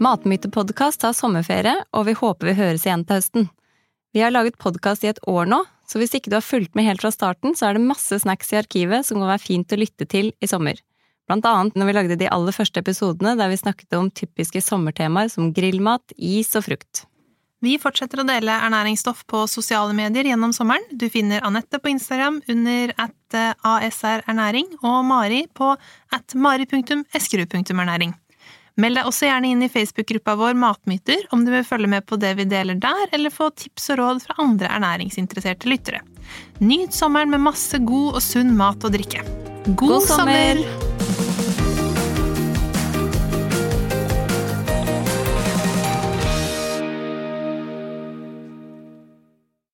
Matmytepodkast har sommerferie, og vi håper vi høres igjen til høsten. Vi har laget podkast i et år nå, så hvis ikke du har fulgt med helt fra starten, så er det masse snacks i arkivet som kan være fint å lytte til i sommer. Blant annet når vi lagde de aller første episodene der vi snakket om typiske sommertemaer som grillmat, is og frukt. Vi fortsetter å dele ernæringsstoff på sosiale medier gjennom sommeren. Du finner Anette på Instagram under at asrernæring og Mari på at mari.eskerud.ernæring. Meld deg også gjerne inn i Facebook-gruppa vår Matmyter om du vil følge med på det vi deler der, eller få tips og råd fra andre ernæringsinteresserte lyttere. Nyt sommeren med masse god og sunn mat og drikke. God, God sommer! sommer!